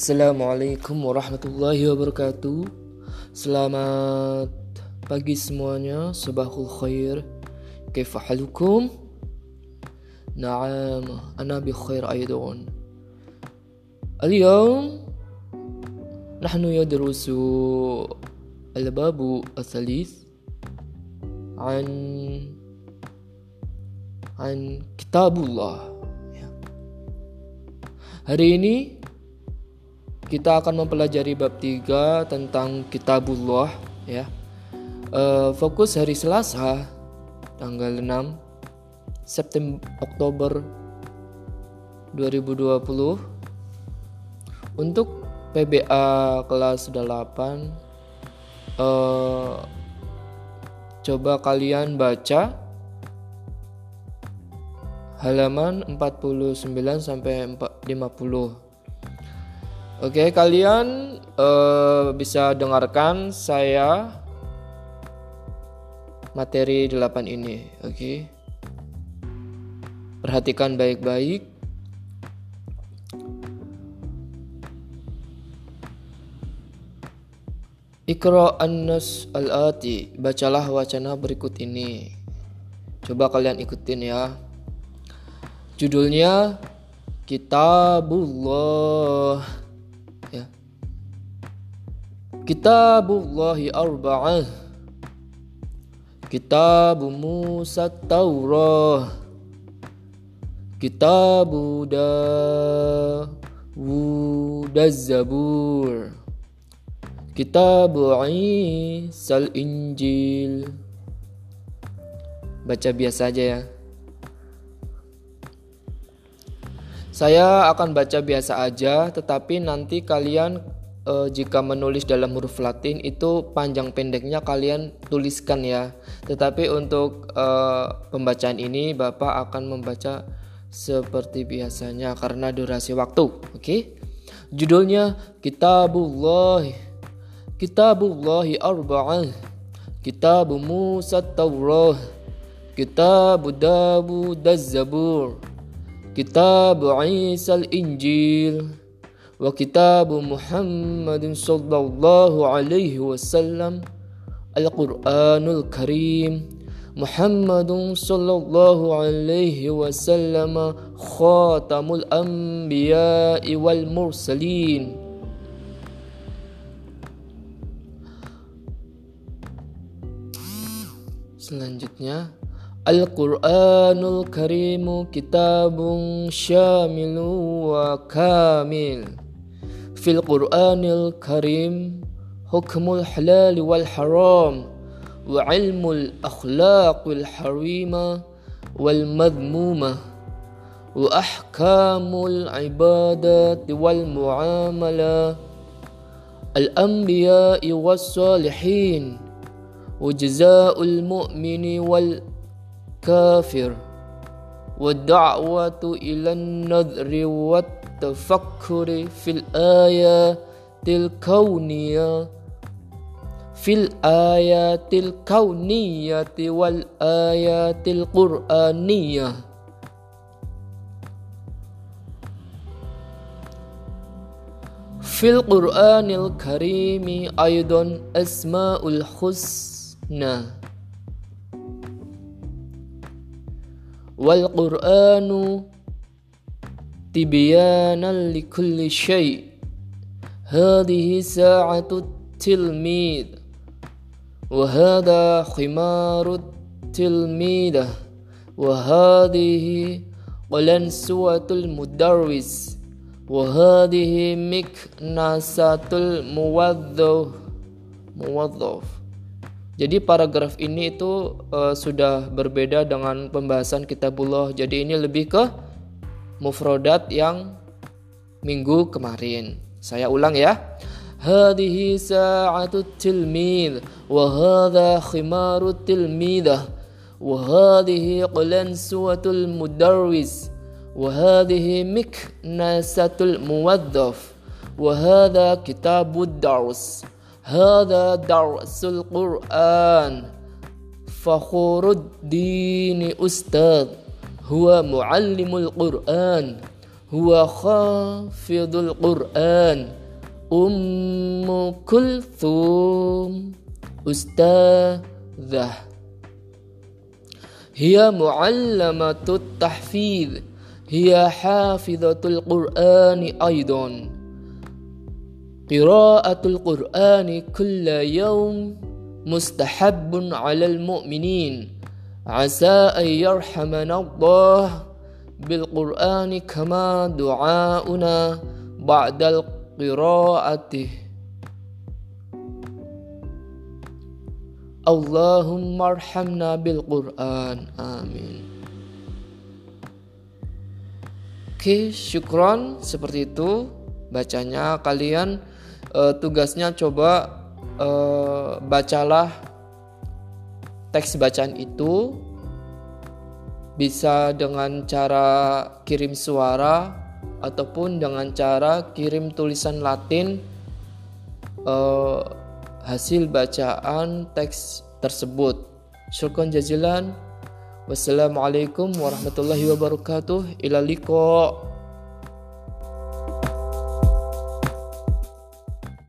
Assalamualaikum warahmatullahi wabarakatuh Selamat pagi semuanya Sabahul khair Kaifa halukum Naam Ana bi khair aydan اليوم نحن يدرس الباب الثالث عن عن كتاب الله Hari ini Kita akan mempelajari bab 3 tentang kitabullah ya. Uh, fokus hari Selasa tanggal 6 September Oktober 2020 untuk PBA kelas 8 uh, coba kalian baca halaman 49 sampai 50 Oke, kalian uh, bisa dengarkan saya materi 8 ini, oke. Okay? Perhatikan baik-baik. Ikra an-nas al-ati, bacalah wacana berikut ini. Coba kalian ikutin ya. Judulnya Kitabullah Kitabullahi arba'ah. Kitab Musa Taurah Kitab Dawud Zabur Kitab Isa Injil Baca biasa aja ya. Saya akan baca biasa aja tetapi nanti kalian uh, jika menulis dalam huruf Latin itu panjang pendeknya kalian tuliskan ya. Tetapi untuk uh, pembacaan ini Bapak akan membaca seperti biasanya karena durasi waktu. Oke. Okay? Judulnya Kitabullah. Kitabullah arba'ah. Kitab Musa Taurah. Kitab Dawud Az-Zabur. Kitab Isa Al-Injil. وكتاب محمد صلى الله عليه وسلم القرآن الكريم. محمد صلى الله عليه وسلم خاتم الأنبياء والمرسلين. Selanjutnya Al-Quranul Karimu kitabun syamilu wa kamil. في القرآن الكريم حكم الحلال والحرام وعلم الأخلاق الحريمة والمذمومة وأحكام العبادات والمعاملة الأنبياء والصالحين وجزاء المؤمن والكافر والدعوة إلى النذر والتقوى. التفكر في الآيات الكونية في الآيات الكونية والآيات القرآنية. في القرآن الكريم أيضا أسماء الحسنى. والقرآن تبيانا لكل شيء هذه ساعة التلميذ وهذا خمار التلميذة وهذه قلنسوة المدرس وهذه مكنسة الموظف موظف Jadi paragraf ini itu uh, sudah berbeda dengan pembahasan kitabullah. Jadi ini lebih ke mufrodat yang minggu kemarin. Saya ulang ya. Hadhihi sa'atu tilmid wa hadha khimaru tilmidah wa hadhihi qalansuwatul mudarris wa hadhihi miknasatul muwaddaf wa hadha kitabud dars hadha darsul quran fakhuruddin ustadz هو معلم القرآن هو خافض القرآن. أم كلثوم أستاذة. هي معلمة التحفيظ هي حافظة القرآن أيضا. قراءة القرآن كل يوم مستحب على المؤمنين. Yarhamana Allah bil Qur'ani kama du'auna ba'dal qira'ati. Allahumma arhamna bil Qur'an. Amin. Oke, syukron seperti itu bacanya. Kalian uh, tugasnya coba uh, bacalah teks bacaan itu bisa dengan cara kirim suara ataupun dengan cara kirim tulisan Latin uh, hasil bacaan teks tersebut. Syukran jazilan. Wassalamualaikum warahmatullahi wabarakatuh. Ila liqa.